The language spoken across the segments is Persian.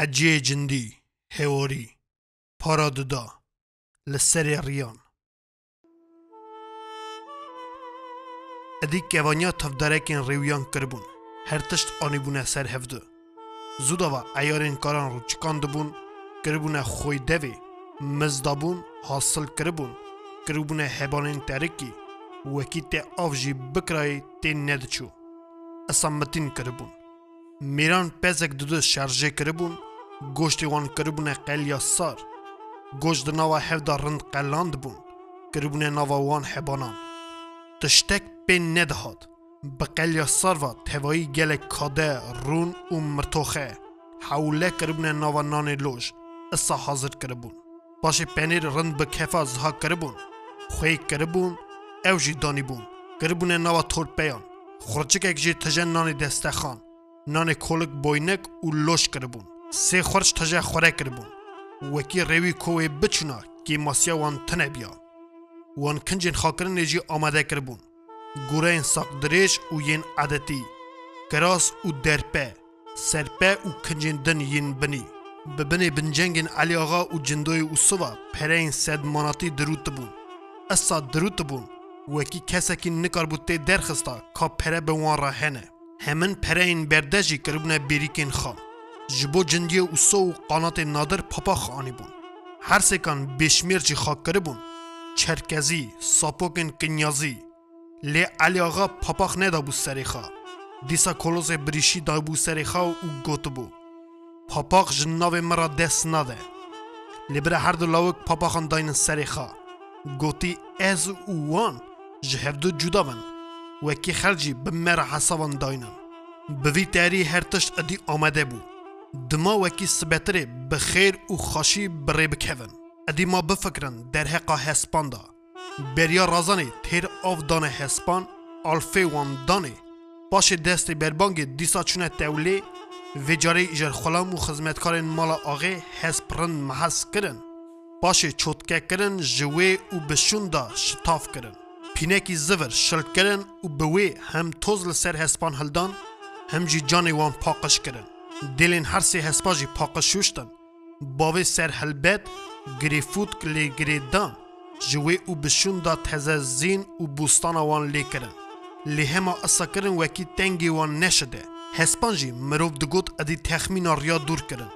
حجی جندی هوری پاراددا لسر ریان. ادی کوانیا تفدارکین ریویان کربون. هر تشت آنی بونه سر هفده. زودا و ایارین کاران رو چکان دبون. کربونه خوی دوی مزدابون حاصل کربون. کربونه هبانین ترکی وکی ته آفجی بکرای تی ندچو. اصلا متین کربون. میران پزک دو شارژه کربون. گوشتی وان کربونه قلیا سار. گوشت ناوا هفدا رند قلاند بون. کربونه ناوا وان حبانان. تشتک پین ندهاد. بقلیا سار و توایی گل کاده رون و مرتوخه. حوله کربونه ناوا نان لوش اصا حاضر کربون باشه پنیر رند به کفا زها کربون خوی کربون او جی دانی بون. کربونه ناوا تورپیان خورچک اک جی تجن نان دستخان نان کولک بوینک و لوش سه خورش تجه خوره کربون وکی روی کوی بچونا کی ماسیا وان تنه وان کنجن خاکرن نجی آماده کربون گوره ساق دریش و ین کراس و درپه. سرپه و کنجن دن ین بنی. ببنی بنجنگن علی آقا و جندوی و سوا پرین سد مناطی دروت بون اصا دروت بون وکی کسکی نکار بوده درخستا که پره به وان را هنه. همن پرین بردجی کربونه جبو جندی و سو و قانات نادر پاپا بون. هر سکان بشمیر چی خاک کرده بون. چرکزی ساپوکن کنیازی. لی علی آقا پاپاخ ندا بو سری خواه دیسا کلوز بریشی دا بو سری خواه و گوت بو. پاپاخ جناو مرا دست نده. لی بره هر دو لاوک پاپاخان داین سری خواه گوتی از او وان جهفدو جدا بن. وکی خرجی بمرا حسابان داینن. بوی تاری هر تشت ادی آمده بود دما وکی سبتره بخیر و خاشی بری بکهون. ادی ما بفکرن در حقا هسپان دا. بریا رازانه تیر آف دانه هسپان آلفه وان دانه. باشه دست بربانگ دیسا چونه تولی و جاره ایجر خلام و خزمتکار مالا آغه هسپرن محس کرن. باشه چوتکه کرن جوه و بشون دا شتاف کرن. پینکی زور شل کرن و بوی هم توز لسر هسپان هلدان هم جی جانی وان پاقش کرن دلین هر سه هسپاجی پاقش شوشتن. باوی سر هلبت گریفوت کلی گریدان جوی او بشون دا تزه زین و بوستان وان لی کرن. لی هما اصا کرن وکی تنگی وان نشده. هسپانجی مروف دگوت ادی تخمین ریا دور کرن.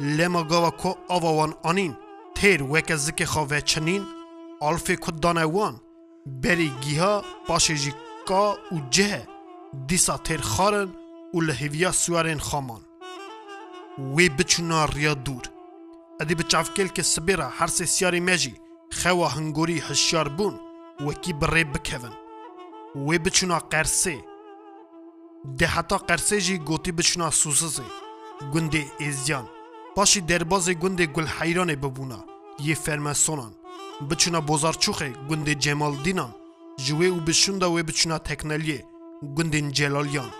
لما گاوا کو آوا وان آنین. تیر وک زک خواهی چنین. آلفی کد دانه وان. بری گیها پاشه جی کا و جه. دیسا تیر خارن و لحویا سوارین خامان. وی بچونا ریا دور. ادی بچافکل که سبیرا هر سه سیاری مجی خوا هنگوری هشیار بون وکی بری بکهون وی بچونا قرسه ده حتا قرسه جی گوتی بچونا سوسسه گنده ازیان. پاشی درباز گنده گل حیران ببونا. یه فرمسونان. بچونا بوزارچوخه گنده جمال دینان. جوی و بشوندا و بچونا تکنلیه گنده جلالیان.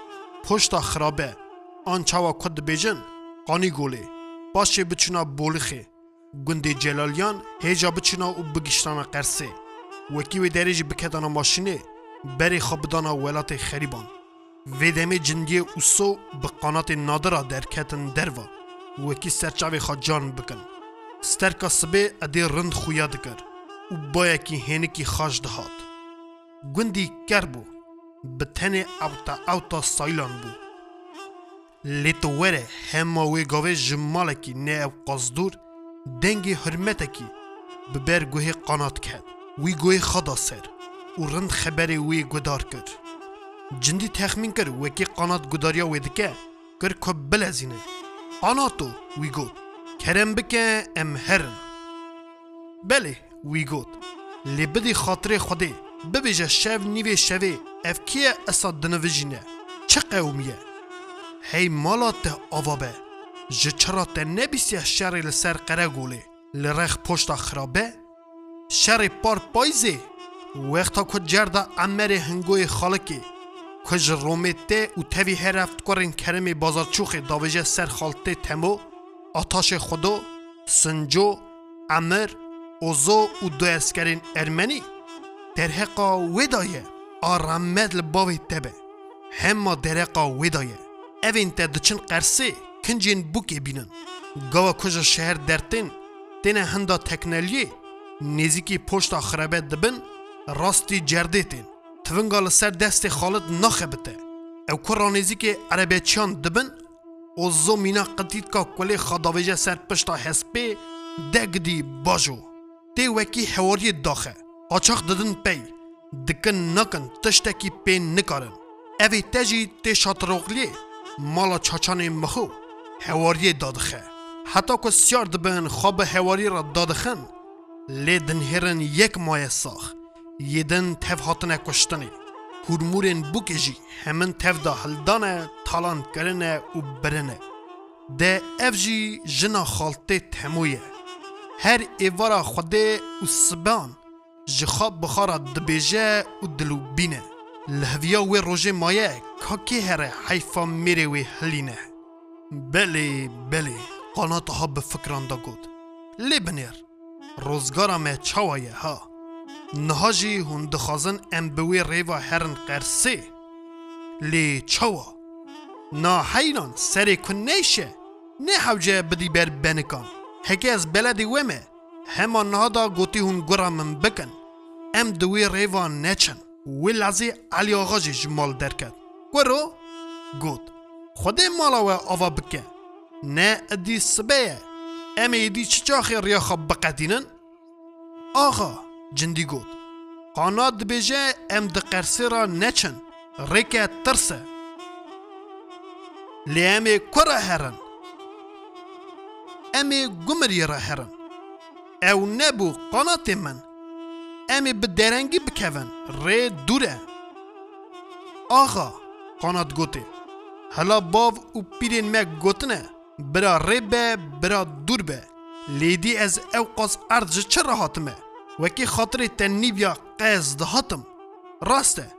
پشتا خرابه. آن چاوا کد بیجن قانی گوله باشه بچونا بولخه. گنده جلالیان هیجا بچونا و بگشتانا قرسه وکی و درجی بکتانا ماشینه. بری خوابدانا ولات خریبان. ویدمی جندی اوسو به قانات نادرا در کتن دروا. وکی سرچاوی خواه جان بکن. سترکا سبه ادی رند خویا دکر. و بایا کی هنه کی خاش دهات. گندی کر بو. به تنه اوتا اوتا سایلان بو. لیتو وره هما وی گاوه جمالکی نه او قصدور دنگی حرمتکی ببر گوه قانات کرد وی گوه خدا سر و رند خبری وی گدار کرد جندی تخمین کرد وکی قانات گداریا وی دکه کر کب بلزینه قاناتو وی گود کرم بکه ام هرن بله وی گود لی بدی خاطر خوده ببیجه شو نیوه شوه اف کیه اصا دنویجینه چه قومیه هی مالا ته آوا به جه چرا ته نبیسیه شر لسر قره گوله لرخ پشتا خرابه شر پار پایزه وقتا که جرده امر هنگوی خالکی کج رومه ته و تاوی هر افت کرن کرم بازارچوخ داویجه سر خالته تمو آتاش خودو سنجو امر اوزو و دو اسکرین ارمنی در حقا ودایه آرامد لباوی تبه همه در حقا ودایه اوین ته دچن قرسه کنجین بوکه بینن گاوا کجا شهر درتین تینه هندا تکنلیه نزیکی پشتا خرابه دبن راستی جرده تین تونگال سر دست خالد نخبته او کرا نزیکی عربه چان دبن او زو مینا قدید که کلی خداویجه سر پشتا حسبه دگدی باجو تی وکی حواری داخه قاچاق ددن پی دکن نکن تشتکی پی نکارن اوی تجی تی شاتروغلی مالا چاچان مخو حواری دادخه. حتی که سیار دبن خواب حواری را دادخن لی دنهرن یک ماه ساخ یدن تف هاتنه کشتنی. هرمورین بوکی جی همن تف دا هلدانه تالان کرنه و برنه. ده اف جی جنا خالته تمویه. هر ایوارا خوده و سبان. جخاب بخارا دبیجه و دلو لهویا و روژه مایه کاکی هر حیفا میره و هلینه بله بله قناتا ها به فکران دا گود لبنیر روزگارا مه چاوایه ها نهاجی هون دخازن ام بوی ریوا هرن قرسی لی چاوا نا حیران سری کن نیشه نه حوجه بدی بر بنکان هکی از بلدی ومه همان نهادا گوتی هون گرامن بکن ام دوی ریوا نچن وی لازی علی آقا جیج مال در کرد گود خود مالا و آوا بکه نه ادی سبه ام ایدی چچاخی ریا خواب بقدینن آقا جندی گود خانا دبیجه ام دقرسی را نچن ریکه ترسه لی امی کرا هرن امی گمری را هرن او نبو قناتی من امی به درنگی بکوین. ری دوره. آخا قانات گوتی هلا باو او پیرین مگ گوتنه. برا ری به برا دور به. لیدی از او قاس ارج چرا هاتمه وکی خاطر تنیب یا قیز دهاتم. راسته.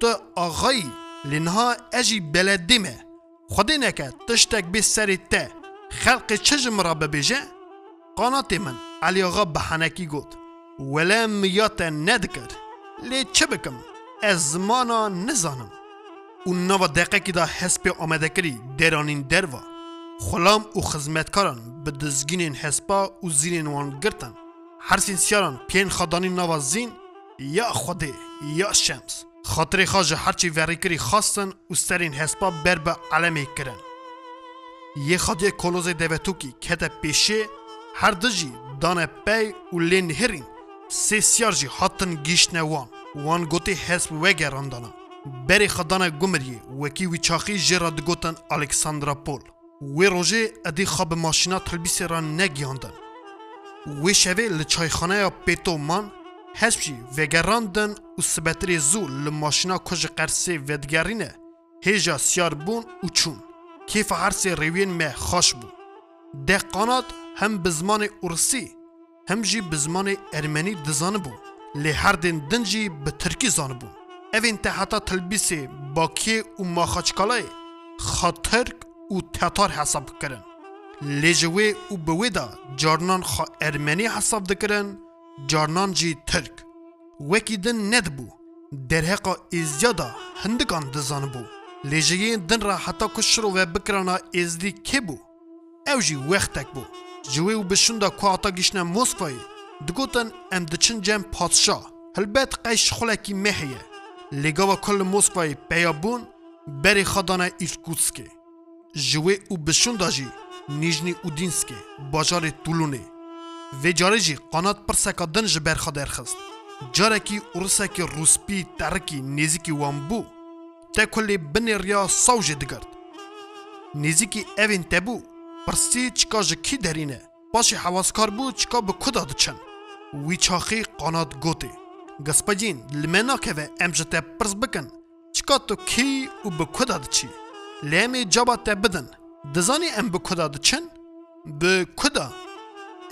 تو آغایی لینها اجی بلدی مه خودی نکه تشتک بی سری خلق چجم را ببیجه؟ قاناتی من. علی آغا بحنکی گوت. ولم یاته ندګر لچبکم ازمانه نزانم. او نو دقه کی دا حسب اومده کری درانین دروا. خلام او خدمتکاران به دزگینین حسبا او زینین وان گرتن. هر سین سیاران پین خدانی نو زین یا خودی یا شمس. خاطر خواجه هرچی وری کری خواستن او سرین حسبا بر به علمی کرن. یه خاطر کلوز دوتوکی که پیشه هر دجی دانه پی و لین هرین. سی سیار هاتن حتن گیشت وان. گوتی حسب وگه راندانا بری خدانه گمریه. وکی ویچاخی جراد گوتن الکساندرا پول. وی روژه ادی خواب ماشینا تلبیس را نگیاندن وی شوه لچای خانه یا پیتو من حسب جی وگه راندن و سبتری زو لماشینا کج قرسی ودگرینه. هیجا سیار بون و کیف عرسی روین مه خاش بون ده قانات هم بزمان ارسی. هم جی به زمان ارمنی دزانبو لی هر دین دن جی به ترکی زانبو اوین تحتا تلبیسی باکی و ماخاچکالای خاطرک و تتار حساب کرن لی جوی و بویدا جارنان خا ارمنی حساب دکرن جارنان جی ترک وکی دن ندبو درهقا ازیادا هندکان دزانبو لی جیین دن را حتا کشرو و بکرانا ازدی که بو او جی وقتک بو ji wê û bi şunda ku hata gîşne Moskvayê digotin em diçin cem padşa hilbet qeş xulekî me heye lê gava kul li Moskvayê peya bûn berê xedana Irkutskê ji wê û bi şunda jî Nîjnî Udînskê bajarê Tulûnê vê carê jî qanat pirseka din ji ber xwe derxist carekî ûrisekî rûspî terikî nêzîkî wan bû te ku lê binê riya saw jê digirt nêzîkî evên te bû پرسی چکا جکی درینه باشی حواسکار بود چکا به کدا دچن؟ وی چاخی قانات گوتی. گسپجین لمنا که و امجت پرس بکن. چکا تو کی و به کدا دچی؟ لیمی جابا ته بدن. دزانی ام به کدا دچن؟ به کدا؟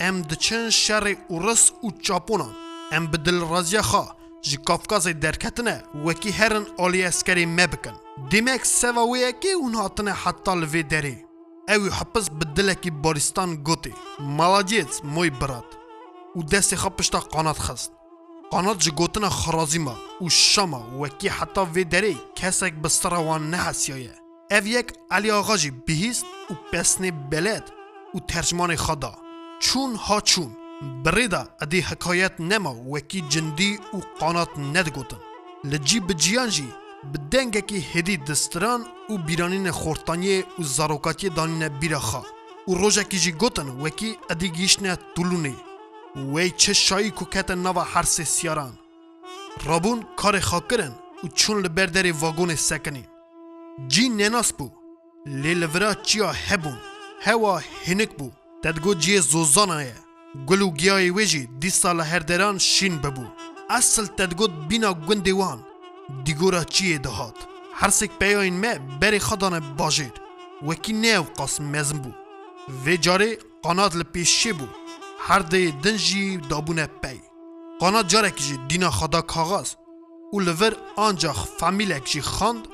ام دچن شر اورس و چاپونان ام به دل رازی خوا. جی کافکاز درکتنه. وکی هرن آلی اسکری مبکن دیمک سواویه که اونها تنه حتی لوی دری. ew û hepis bi dilekî baristan gotê malacêz moy birat û destê xwe pişta qanat xist qanat ji gotina xerazîma û şama wekî heta vê derê kesek bi stira wan nehesiyaye ev yek Aliaxa jî bihîst û pesnê beled û و ترجمان خدا چون ها چون برێدا ئەدی حکایت نەما وەکی جندی و قانات نەدگوتن لە جی بجیان جی bi dengekî hêdî distiran û bîranînê xortaniye û zarokatiye danîne bîra xwe û rojekî jî gotin wekî edî gîştine Tulûnê wey çi şayî ku ketin nava hersê siyaran Rabûn karê xwe kirin û çûn li ber derê vagonê sekinîn Cî nenas bû lê li vira çiya hebûn hewa hinik bû tedgo ciyê zozana ye Gul û giyayê wê jî dîsa li herderan şîn bibû Esl tedgot bîna gundê wan دیگورا چیه دهات؟ هر سک پیاین مه بری خدان باجیر وکی نیو قاسم مزم بو. و جاره قانات لپیشی بو؟ هر دی دنجی دابونه پی. قانات جاره کجی دینا خدا کاغاز. او لور آنجا فامیلک جی خاند.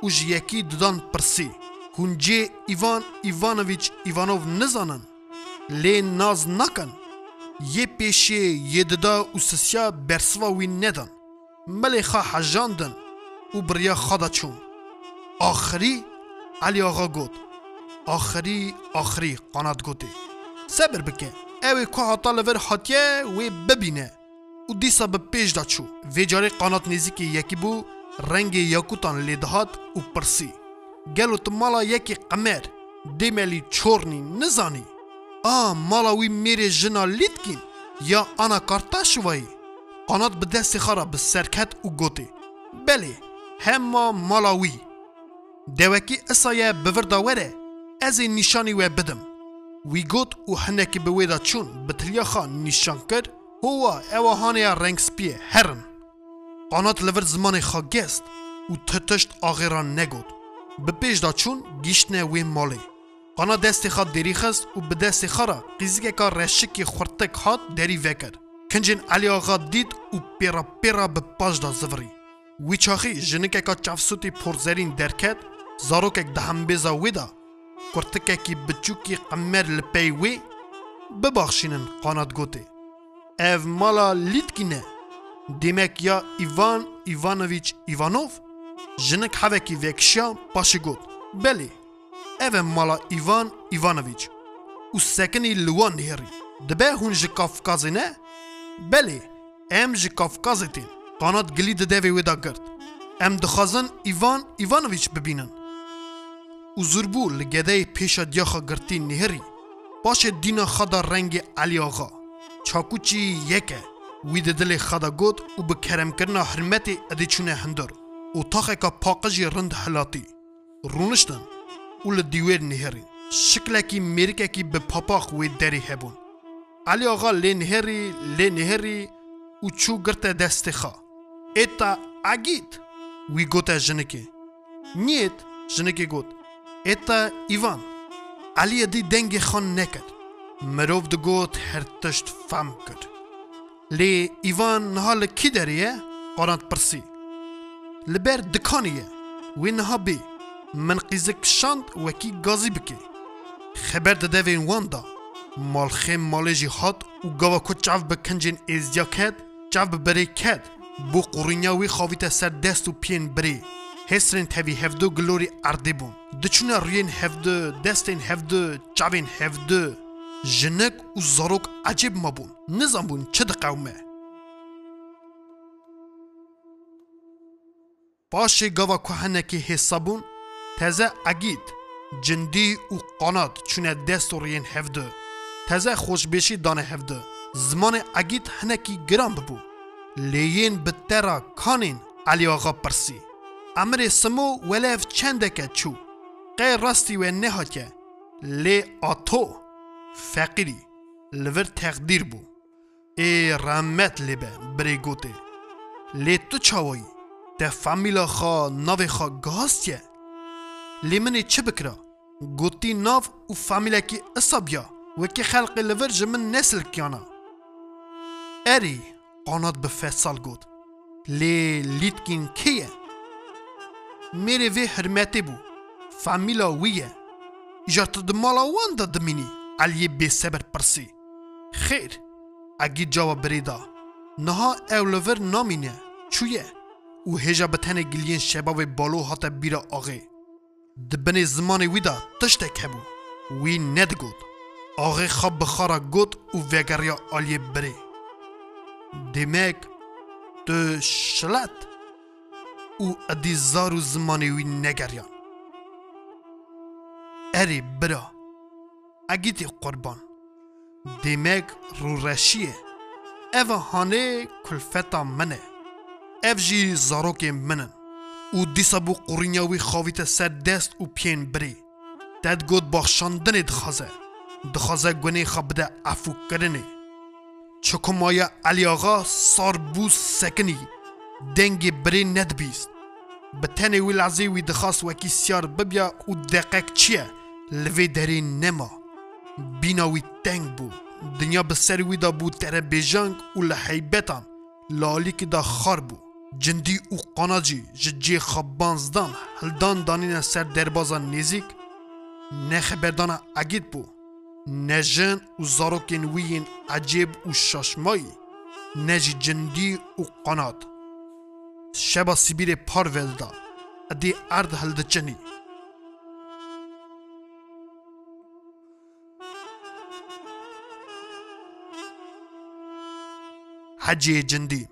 او جی یکی ددان پرسی. هونجه ایوان ایوانویچ ایوانوف نزانن. لی ناز نکن. یه پیشه یه ددا او سسیا برسوا وی ندان ملی خوا حجاندن او بریا خدا چون آخری علی آقا گوت. آخری آخری قانات گوتی. صبر بکه اوی که حتا لور حاتیه وی ببینه. او دیسا به پیش دا چو. وی جاری قانات نزیکی یکی بو رنگ یاکوتان لیدهات او پرسی. گلو تو مالا یکی قمر. دیملی چورنی نزانی. آ مالا وی میره جنا لیدکین یا آنا کارتاش وایی قانات به دست خارا به سرکت و گوتی. بله هما مالاوی. دوکی اصایه بوردا وره از این نشانی و بدم. وی گوت و هنکی به ویدا چون به تریا خان نشان کرد هوا اوهانه رنگ سپیه هرن قانات لور زمان خواه گست و تتشت آغیران نگود به پیش دا چون گیشتنه وی مالی. قانا دست خواه دری خست و به دست خواه را قیزی که رشکی خورتک هات دری وکر. کنجین علی آقا دید و پیرا پیرا به پاش دا زوری وی چاخی جنکه که چافسوتی پرزرین درکت زاروکک دهم بیزا ویدا کرتکه کی بچوکی قمر لپی وی ببخشینن قانات ev mala Litkine demek ya Ivan Ivanoviç Ivanov jinik hevekî vekşiya paşê got belê ev e mala Ivan Ivanoviç û sekinî li wan nêrî dibe hûn ji Kafkazê ne بله ام جی کافکازê tê. Qanat gilî di devê wê da girt. Em dixwazin îvan îvanoviç bibînin. Û zûrbû li gedeyê pêşa diyaxa girtî nêherî paşê dîna xeda rengê Elîaxa çakûçî yek e wî di dilê xeda got û bi keremkirina hirmetê edê çûne hindir. Û taxeka paqij jî rind hilatî rûniştin û li dîwêr nêherîn şiklekî mêrikekî bi papax wê derê hebûn علی آقا لنهری لنهری و چو گرته دست خوا ایتا وی گوته جنکی نیت جنکی گوت. ایتا ایوان. علی دی دنگ خان نکرد مروف دو گوت هر تشت لی ایوان نها کی داریه قرانت پرسی. لبر دکانیه. وی نها بی. من قیزک شاند وکی گازی بکی. خبر داده وین وان دا مالخم مالجی حت وګو کو چاف بکن جن از جیکت چاف بریکت بو قورینوی خویتہ سردستو پین بری. هسترین تهوی have دو گلوری ارديبون دچون رین have دو دست این have دو چابین have دو جنک وزروق اجب ما بون نزام بون چد قومه پاش گوا کو حسابون تازه اگید. جندی او قنوت چونا دست رین have دو تزه خوشبشی دانه هفده. زمان اگیت هنکی گران ببو. لیین بترا ترا کانین علی آقا پرسی. امر سمو ولیف چنده که چو. قی راستی و نه که. لی آتو. فقیری. لور تقدیر بو. ای رحمت لبه بری گوته. لی تو چاوایی؟ ده فامیلا خوا ناو خوا گاستیه لی منی چه بکرا؟ گوتی نو و فامیلا کی اصابیه و خلق خالق الورژه من نسل کیانا، اری قاناد به فصل گذد. لی لیتکین کیه؟ میره به حرمت بو؟ فامیلا ویه؟ چطور دملا واند دمینی؟ علیه بی سبب پرسی؟ خیر. اگی جواب بده. نه اولور نامینه. چیه؟ او هیچ بته نگیلین شب و بالو هاتا بی را آقی. دبنه زمان ویدا تشتکه بو. وی ند آغی خواب بخارا گوت و وگریا آلی بری. دیمک تو شلت او ادی زار و زمانی وی نگریان اری برا اگیتی قربان. دیمک رو رشیه. او هانه کلفتا منه. اف جی زاروک منن. و دیسا بو قرینیاوی خاویت سر دست و پین بری داد گود بخشاندن دخوازه دخوازه گونه خواب بده عفو کرنه چکو مایا علی آقا سار بو سکنی دنگ بری ند بیست به تنه وی لعزی وی دخواست وکی سیار ببیا و دقیق چیه لوی دری نما بینا وی تنگ بو دنیا به سر وی دا بو تره بیجانگ و لحیبتان لالی که دا خار بو جندی و قاناجی ججی خبانزدان هلدان دانین سر دربازان نزیک نه خبردان اگید بو نه جن و زاروکین ویین عجیب و شاشمایی نه جی جندی و قانات شبا سیبیر پار ولدا ادی ارد هلدچنی حجی جندی